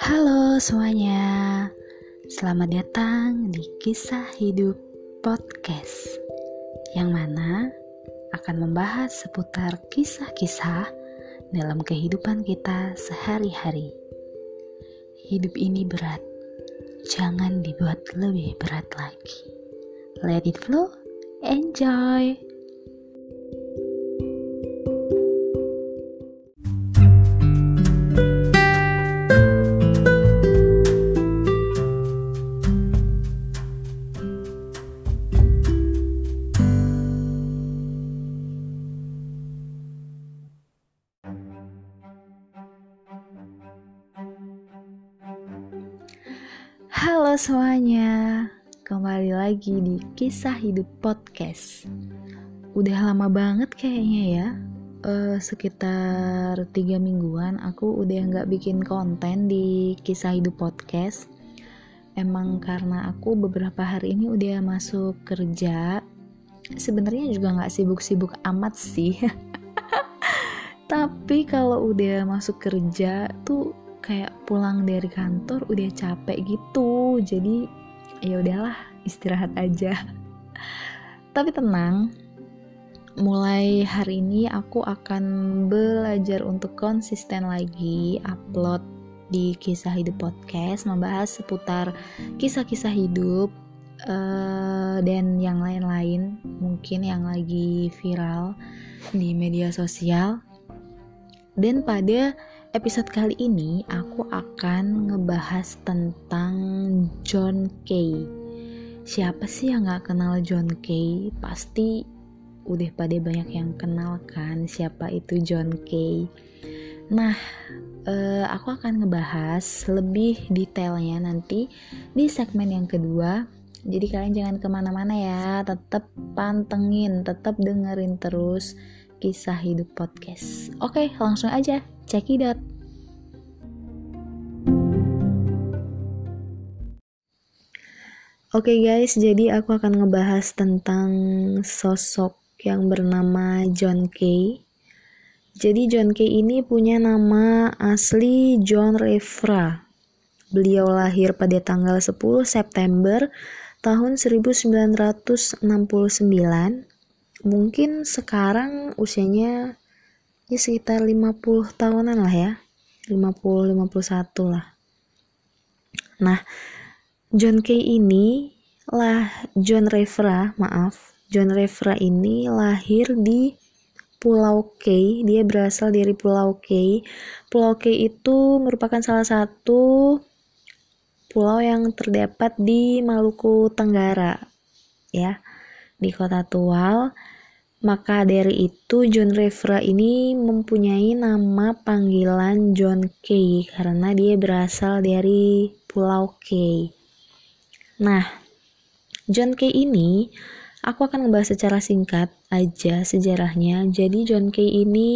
Halo semuanya, selamat datang di Kisah Hidup Podcast Yang mana akan membahas seputar kisah-kisah dalam kehidupan kita sehari-hari. Hidup ini berat, jangan dibuat lebih berat lagi. Let it flow, enjoy! Semuanya, kembali lagi di Kisah Hidup Podcast. Udah lama banget kayaknya ya, uh, sekitar tiga mingguan aku udah nggak bikin konten di Kisah Hidup Podcast. Emang karena aku beberapa hari ini udah masuk kerja, sebenarnya juga nggak sibuk-sibuk amat sih. Tapi kalau udah masuk kerja tuh kayak pulang dari kantor udah capek gitu. Jadi ya udahlah istirahat aja. Tapi tenang mulai hari ini aku akan belajar untuk konsisten lagi upload di kisah hidup podcast membahas seputar kisah-kisah hidup uh, dan yang lain-lain mungkin yang lagi viral di media sosial. Dan pada Episode kali ini aku akan ngebahas tentang John Kay. Siapa sih yang gak kenal John Kay? Pasti udah pada banyak yang kenal kan siapa itu John Kay. Nah, uh, aku akan ngebahas lebih detailnya nanti di segmen yang kedua. Jadi kalian jangan ke mana-mana ya, tetap pantengin, tetap dengerin terus kisah hidup podcast. Oke, langsung aja cekidot. Oke okay guys, jadi aku akan ngebahas tentang sosok yang bernama John Kay. Jadi John Kay ini punya nama asli John Refra. Beliau lahir pada tanggal 10 September tahun 1969. Mungkin sekarang usianya ya sekitar 50 tahunan lah ya. 50 51 lah. Nah John Kay ini lah John Revra maaf John Revra ini lahir di Pulau Kay. Dia berasal dari Pulau Kay. Pulau Kay itu merupakan salah satu pulau yang terdapat di Maluku Tenggara ya di kota Tual maka dari itu John Revra ini mempunyai nama panggilan John Kay karena dia berasal dari Pulau Kay. Nah, John Kay ini aku akan membahas secara singkat aja sejarahnya. Jadi John Kay ini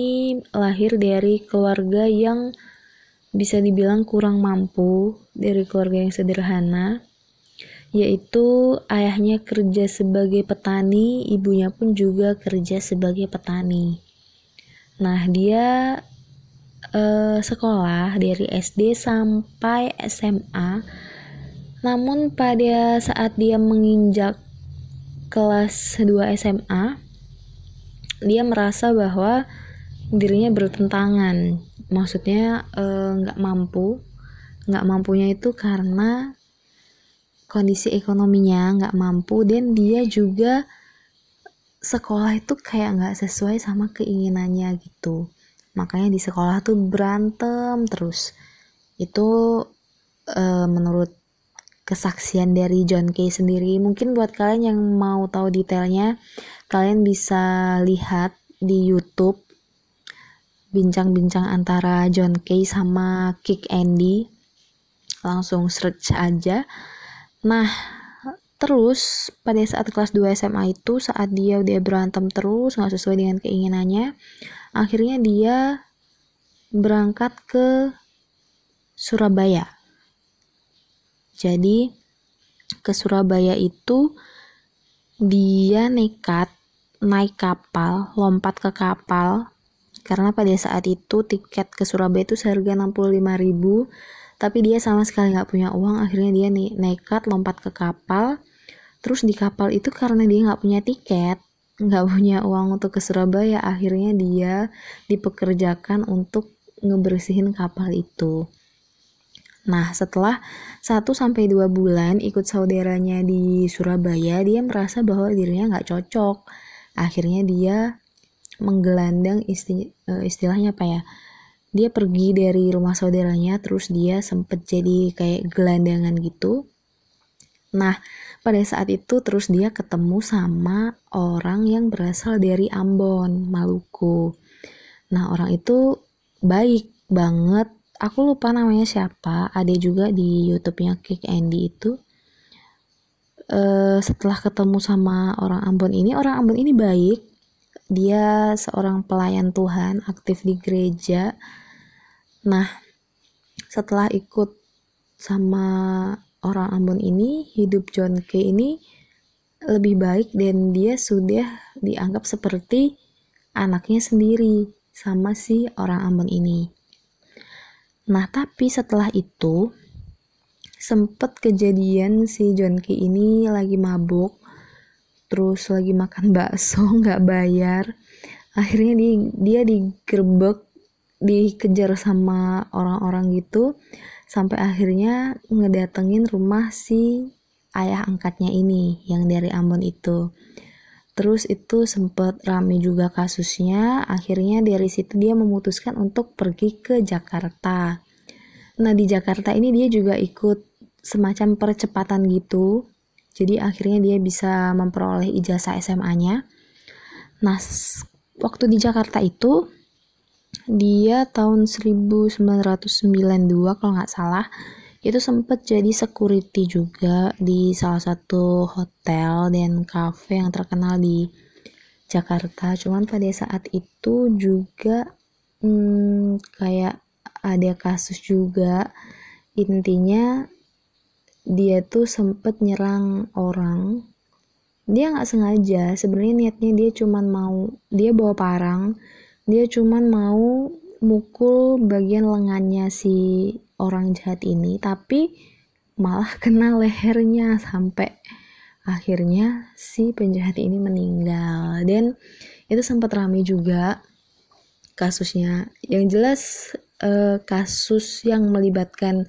lahir dari keluarga yang bisa dibilang kurang mampu, dari keluarga yang sederhana yaitu ayahnya kerja sebagai petani, ibunya pun juga kerja sebagai petani. Nah, dia eh, sekolah dari SD sampai SMA. Namun pada saat dia menginjak kelas 2 SMA, dia merasa bahwa dirinya bertentangan. Maksudnya eh, nggak eh, mampu. Nggak mampunya itu karena kondisi ekonominya nggak mampu dan dia juga sekolah itu kayak nggak sesuai sama keinginannya gitu. Makanya di sekolah tuh berantem terus. Itu uh, menurut kesaksian dari John Kay sendiri mungkin buat kalian yang mau tahu detailnya kalian bisa lihat di YouTube bincang-bincang antara John Kay sama Kick Andy. Langsung search aja Nah, terus pada saat kelas 2 SMA itu saat dia udah berantem terus nggak sesuai dengan keinginannya, akhirnya dia berangkat ke Surabaya. Jadi ke Surabaya itu dia nekat naik kapal, lompat ke kapal karena pada saat itu tiket ke Surabaya itu seharga 65.000 tapi dia sama sekali nggak punya uang akhirnya dia nih nekat lompat ke kapal terus di kapal itu karena dia nggak punya tiket nggak punya uang untuk ke Surabaya akhirnya dia dipekerjakan untuk ngebersihin kapal itu Nah, setelah 1 sampai 2 bulan ikut saudaranya di Surabaya, dia merasa bahwa dirinya nggak cocok. Akhirnya dia menggelandang isti eh, istilahnya apa ya? Dia pergi dari rumah saudaranya, terus dia sempet jadi kayak gelandangan gitu. Nah, pada saat itu terus dia ketemu sama orang yang berasal dari Ambon, Maluku. Nah, orang itu baik banget aku lupa namanya siapa ada juga di YouTube-nya Kick Andy itu uh, setelah ketemu sama orang Ambon ini orang Ambon ini baik dia seorang pelayan Tuhan aktif di gereja nah setelah ikut sama orang Ambon ini hidup John Kay ini lebih baik dan dia sudah dianggap seperti anaknya sendiri sama si orang Ambon ini. Nah, tapi setelah itu sempet kejadian si John Key ini lagi mabuk, terus lagi makan bakso nggak bayar. Akhirnya dia, dia digerbek, dikejar sama orang-orang gitu, sampai akhirnya ngedatengin rumah si ayah angkatnya ini yang dari Ambon itu. Terus itu sempat rame juga kasusnya, akhirnya dari situ dia memutuskan untuk pergi ke Jakarta. Nah di Jakarta ini dia juga ikut semacam percepatan gitu, jadi akhirnya dia bisa memperoleh ijazah SMA-nya. Nah waktu di Jakarta itu dia tahun 1992 kalau nggak salah. Itu sempat jadi security juga di salah satu hotel dan cafe yang terkenal di Jakarta. Cuman pada saat itu juga hmm, kayak ada kasus juga. Intinya dia tuh sempet nyerang orang. Dia nggak sengaja. Sebenarnya niatnya dia cuman mau dia bawa parang dia cuman mau mukul bagian lengannya si orang jahat ini tapi malah kena lehernya sampai akhirnya si penjahat ini meninggal. Dan itu sempat ramai juga kasusnya. Yang jelas eh, kasus yang melibatkan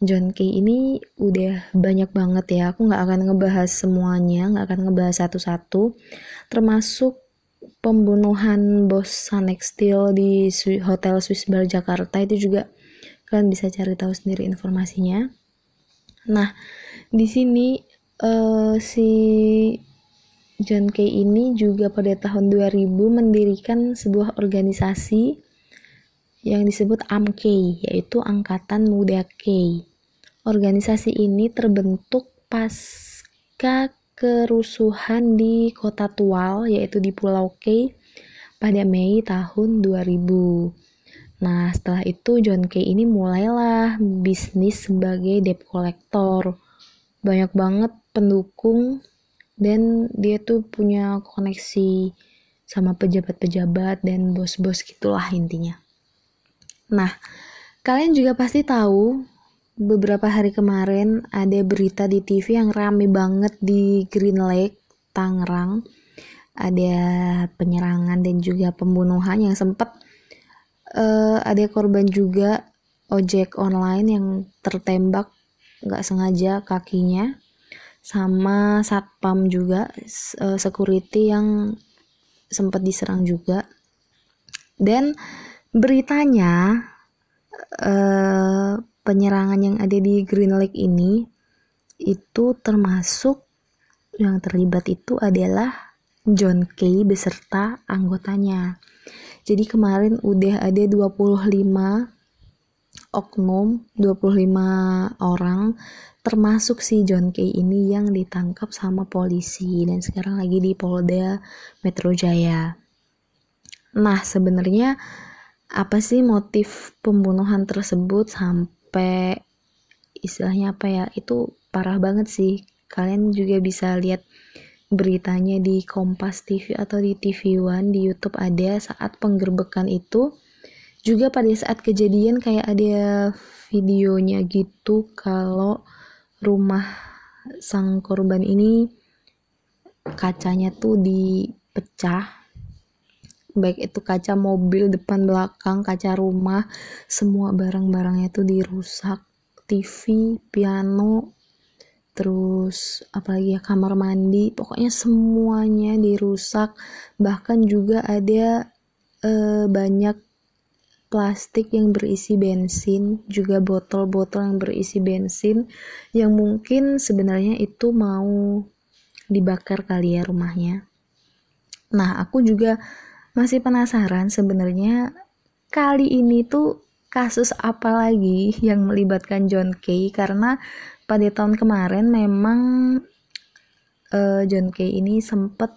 John Kay ini udah banyak banget ya. Aku nggak akan ngebahas semuanya nggak akan ngebahas satu-satu. Termasuk pembunuhan bos Sanex Steel di Hotel Swiss Bar Jakarta itu juga kalian bisa cari tahu sendiri informasinya nah di sini uh, si John Kay ini juga pada tahun 2000 mendirikan sebuah organisasi yang disebut AMK, yaitu Angkatan Muda K. Organisasi ini terbentuk pasca kerusuhan di kota Tual, yaitu di Pulau K, pada Mei tahun 2000. Nah, setelah itu John Kay ini mulailah bisnis sebagai debt collector. Banyak banget pendukung dan dia tuh punya koneksi sama pejabat-pejabat dan bos-bos gitulah intinya. Nah, kalian juga pasti tahu beberapa hari kemarin ada berita di TV yang rame banget di Green Lake, Tangerang. Ada penyerangan dan juga pembunuhan yang sempat uh, ada korban juga ojek online yang tertembak nggak sengaja kakinya sama satpam juga uh, security yang sempat diserang juga dan beritanya uh, penyerangan yang ada di Green Lake ini itu termasuk yang terlibat itu adalah John Kay beserta anggotanya. Jadi kemarin udah ada 25 oknum, 25 orang termasuk si John Kay ini yang ditangkap sama polisi dan sekarang lagi di Polda Metro Jaya. Nah, sebenarnya apa sih motif pembunuhan tersebut sampai istilahnya apa ya? Itu parah banget sih. Kalian juga bisa lihat beritanya di Kompas TV atau di TV One di YouTube ada saat penggerbekan itu juga pada saat kejadian kayak ada videonya gitu kalau rumah sang korban ini kacanya tuh dipecah baik itu kaca mobil depan belakang kaca rumah semua barang-barangnya tuh dirusak. TV piano terus apalagi ya kamar mandi pokoknya semuanya dirusak. Bahkan juga ada eh, banyak plastik yang berisi bensin juga botol-botol yang berisi bensin yang mungkin sebenarnya itu mau dibakar kali ya rumahnya. Nah aku juga masih penasaran sebenarnya kali ini tuh kasus apa lagi yang melibatkan John Kay karena pada tahun kemarin memang uh, John Kay ini sempet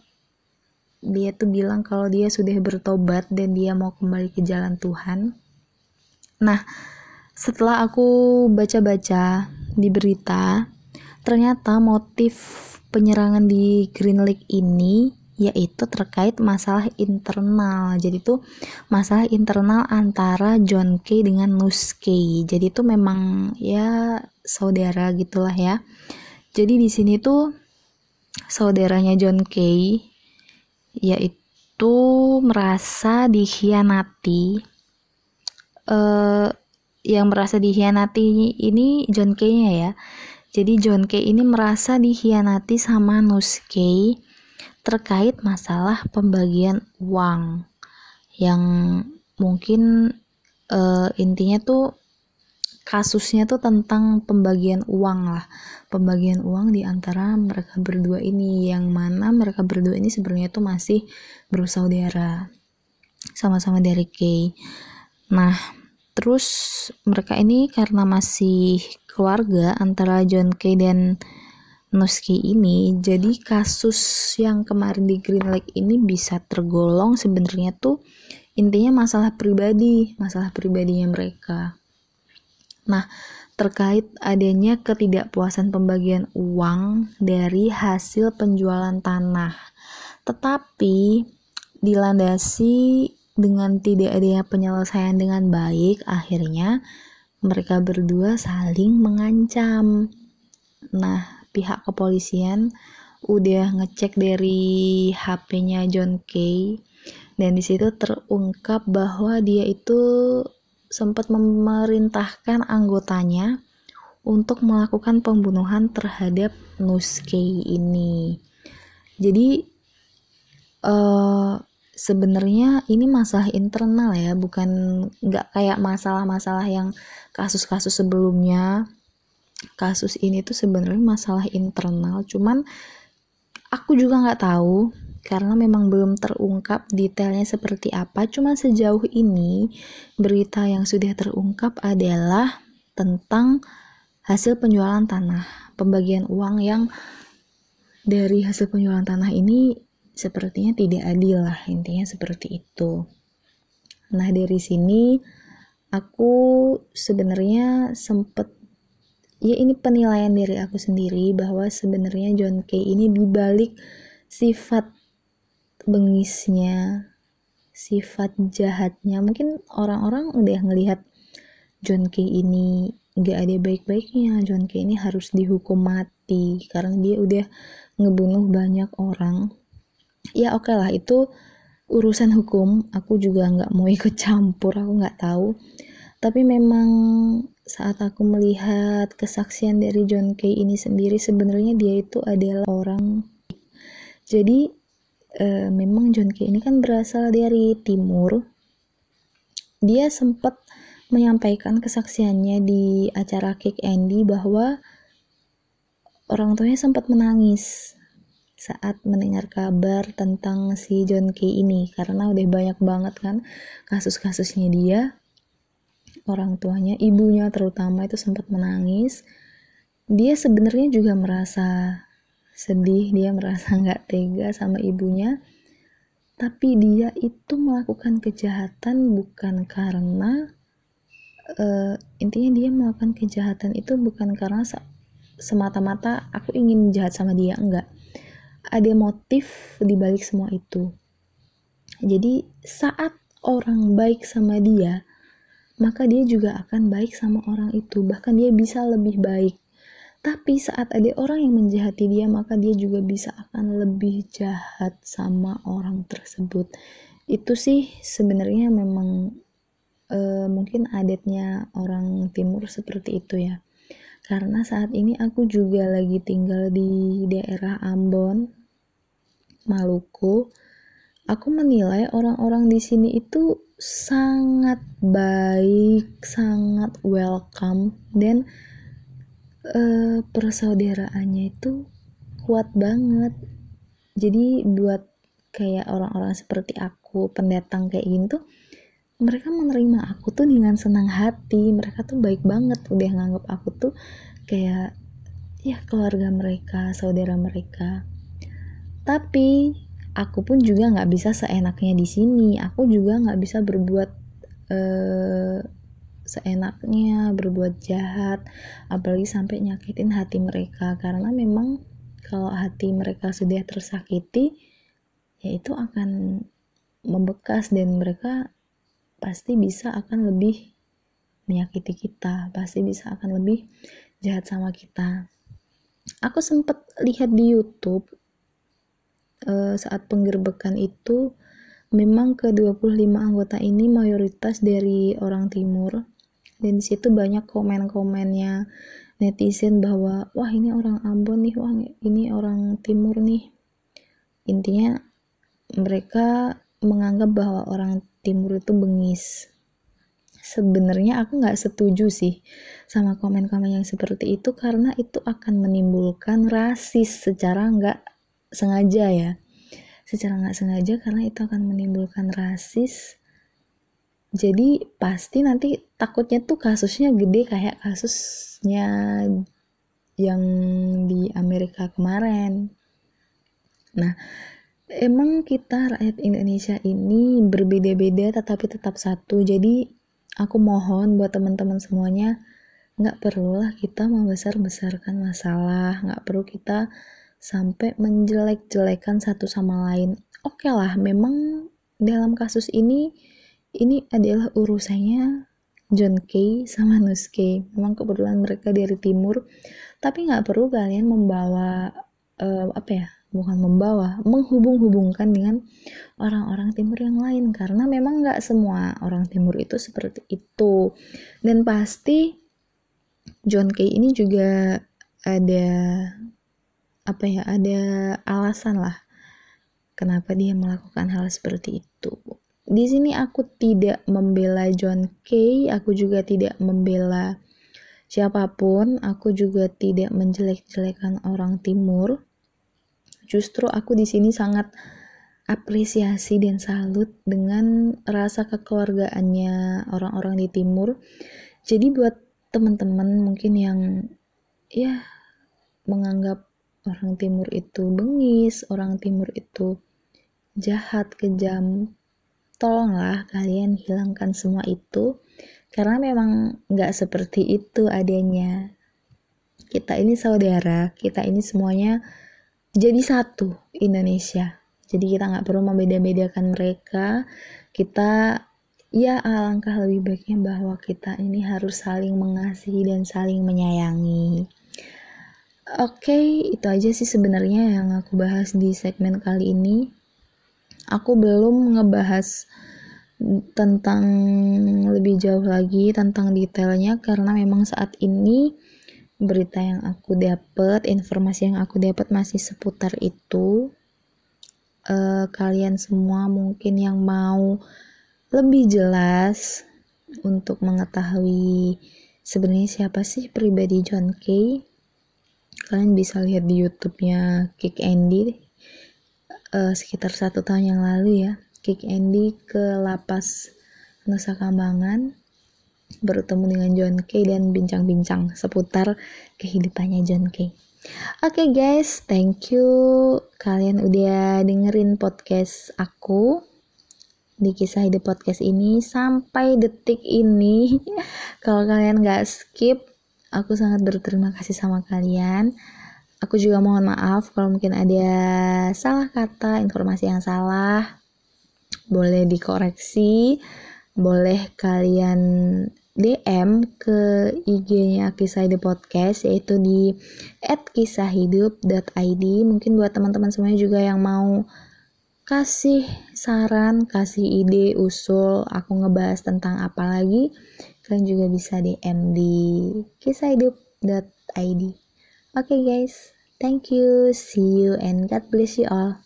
dia tuh bilang kalau dia sudah bertobat dan dia mau kembali ke jalan Tuhan. Nah, setelah aku baca-baca di berita, ternyata motif penyerangan di Green Lake ini yaitu terkait masalah internal. Jadi itu masalah internal antara John Kay dengan Nus Kay. Jadi itu memang ya saudara gitulah ya. Jadi di sini tuh saudaranya John Kay yaitu merasa dikhianati eh yang merasa dikhianati ini John Kay-nya ya. Jadi John Kay ini merasa dikhianati sama Nus Kay terkait masalah pembagian uang yang mungkin uh, intinya tuh kasusnya tuh tentang pembagian uang lah. Pembagian uang di antara mereka berdua ini yang mana mereka berdua ini sebenarnya tuh masih bersaudara sama-sama dari Kay nah terus mereka ini karena masih keluarga antara John Kay dan Nuski ini jadi kasus yang kemarin di Green Lake ini bisa tergolong sebenarnya tuh intinya masalah pribadi masalah pribadinya mereka. Nah terkait adanya ketidakpuasan pembagian uang dari hasil penjualan tanah. Tetapi dilandasi dengan tidak adanya penyelesaian dengan baik akhirnya mereka berdua saling mengancam. Nah pihak kepolisian udah ngecek dari HP-nya John Kay dan di situ terungkap bahwa dia itu sempat memerintahkan anggotanya untuk melakukan pembunuhan terhadap Nuskei ini. Jadi uh, sebenarnya ini masalah internal ya, bukan nggak kayak masalah-masalah yang kasus-kasus sebelumnya kasus ini tuh sebenarnya masalah internal. Cuman aku juga nggak tahu karena memang belum terungkap detailnya seperti apa. Cuma sejauh ini berita yang sudah terungkap adalah tentang hasil penjualan tanah. Pembagian uang yang dari hasil penjualan tanah ini sepertinya tidak adil lah intinya seperti itu. Nah dari sini aku sebenarnya sempet ya ini penilaian dari aku sendiri bahwa sebenarnya John Kay ini dibalik sifat bengisnya sifat jahatnya. Mungkin orang-orang udah ngelihat John Kay ini gak ada baik-baiknya. John Kay ini harus dihukum mati karena dia udah ngebunuh banyak orang. Ya oke okay lah itu urusan hukum. Aku juga nggak mau ikut campur. Aku nggak tahu tapi memang saat aku melihat kesaksian dari John Kay ini sendiri sebenarnya dia itu adalah orang jadi e, memang John Kay ini kan berasal dari timur. Dia sempat menyampaikan kesaksiannya di acara Kick Andy bahwa orang tuanya sempat menangis saat mendengar kabar tentang si John Kay ini karena udah banyak banget kan kasus-kasusnya dia orang tuanya, ibunya terutama itu sempat menangis. Dia sebenarnya juga merasa sedih, dia merasa nggak tega sama ibunya. Tapi dia itu melakukan kejahatan bukan karena uh, intinya dia melakukan kejahatan itu bukan karena semata-mata aku ingin jahat sama dia, enggak. Ada motif di balik semua itu. Jadi saat orang baik sama dia, maka dia juga akan baik sama orang itu bahkan dia bisa lebih baik. Tapi saat ada orang yang menjahati dia maka dia juga bisa akan lebih jahat sama orang tersebut. Itu sih sebenarnya memang uh, mungkin adatnya orang timur seperti itu ya. Karena saat ini aku juga lagi tinggal di daerah Ambon Maluku. Aku menilai orang-orang di sini itu sangat baik sangat welcome dan uh, persaudaraannya itu kuat banget. Jadi buat kayak orang-orang seperti aku pendatang kayak gini tuh mereka menerima aku tuh dengan senang hati. Mereka tuh baik banget udah nganggap aku tuh kayak ya keluarga mereka saudara mereka. Tapi aku pun juga nggak bisa seenaknya di sini aku juga nggak bisa berbuat uh, seenaknya berbuat jahat apalagi sampai nyakitin hati mereka karena memang kalau hati mereka sudah tersakiti ya itu akan membekas dan mereka pasti bisa akan lebih menyakiti kita, pasti bisa akan lebih jahat sama kita. Aku sempat lihat di YouTube uh, saat penggerbekan itu memang ke 25 anggota ini mayoritas dari orang timur dan di situ banyak komen-komennya netizen bahwa wah ini orang Ambon nih, wah ini orang timur nih. Intinya mereka menganggap bahwa orang timur itu bengis sebenarnya aku nggak setuju sih sama komen-komen yang seperti itu karena itu akan menimbulkan rasis secara nggak sengaja ya. Secara nggak sengaja karena itu akan menimbulkan rasis. Jadi pasti nanti takutnya tuh kasusnya gede kayak kasusnya yang di Amerika kemarin. Nah emang kita rakyat Indonesia ini berbeda-beda tetapi tetap satu. Jadi aku mohon buat teman-teman semuanya nggak perlulah kita membesar-besarkan masalah. Nggak perlu kita sampai menjelek-jelekan satu sama lain. Oke okay lah memang dalam kasus ini ini adalah urusannya John Kay sama Nus Kay. Memang kebetulan mereka dari timur tapi nggak perlu kalian membawa uh, apa ya bukan membawa, menghubung-hubungkan dengan orang-orang timur yang lain. Karena memang nggak semua orang timur itu seperti itu. Dan pasti John Kay ini juga ada apa ya ada alasan lah kenapa dia melakukan hal seperti itu di sini aku tidak membela John Kay aku juga tidak membela siapa pun aku juga tidak menjelek-jelekan orang timur Justru aku di sini sangat apresiasi dan salut dengan rasa kekeluargaannya orang-orang di timur. Jadi buat teman-teman mungkin yang ya menganggap orang timur itu bengis, orang timur itu jahat, kejam, tolonglah kalian hilangkan semua itu karena memang nggak seperti itu adanya. Kita ini saudara, kita ini semuanya jadi satu Indonesia. Jadi kita nggak perlu membeda-bedakan mereka. Kita ya alangkah lebih baiknya bahwa kita ini harus saling mengasihi dan saling menyayangi oke okay, itu aja sih sebenarnya yang aku bahas di segmen kali ini aku belum ngebahas tentang lebih jauh lagi tentang detailnya karena memang saat ini berita yang aku dapat, informasi yang aku dapat masih seputar itu. Uh, kalian semua mungkin yang mau lebih jelas untuk mengetahui sebenarnya siapa sih pribadi John Kay, kalian bisa lihat di YouTube-nya Kick Andy uh, sekitar satu tahun yang lalu ya. Kick Andy ke lapas Nusa Kambangan bertemu dengan John Kay dan bincang-bincang seputar kehidupannya John Kay. Oke okay guys, thank you kalian udah dengerin podcast aku di kisah hidup podcast ini sampai detik ini. Kalau kalian gak skip, aku sangat berterima kasih sama kalian. Aku juga mohon maaf kalau mungkin ada salah kata, informasi yang salah. Boleh dikoreksi boleh kalian DM ke IG-nya Kisah Hidup Podcast yaitu di @kisahhidup.id. Mungkin buat teman-teman semuanya juga yang mau kasih saran, kasih ide, usul aku ngebahas tentang apa lagi, kalian juga bisa DM di kisahhidup.id. Oke okay guys, thank you, see you and God bless you all.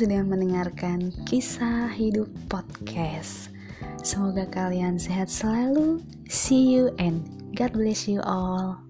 Sudah mendengarkan kisah hidup podcast. Semoga kalian sehat selalu. See you and God bless you all.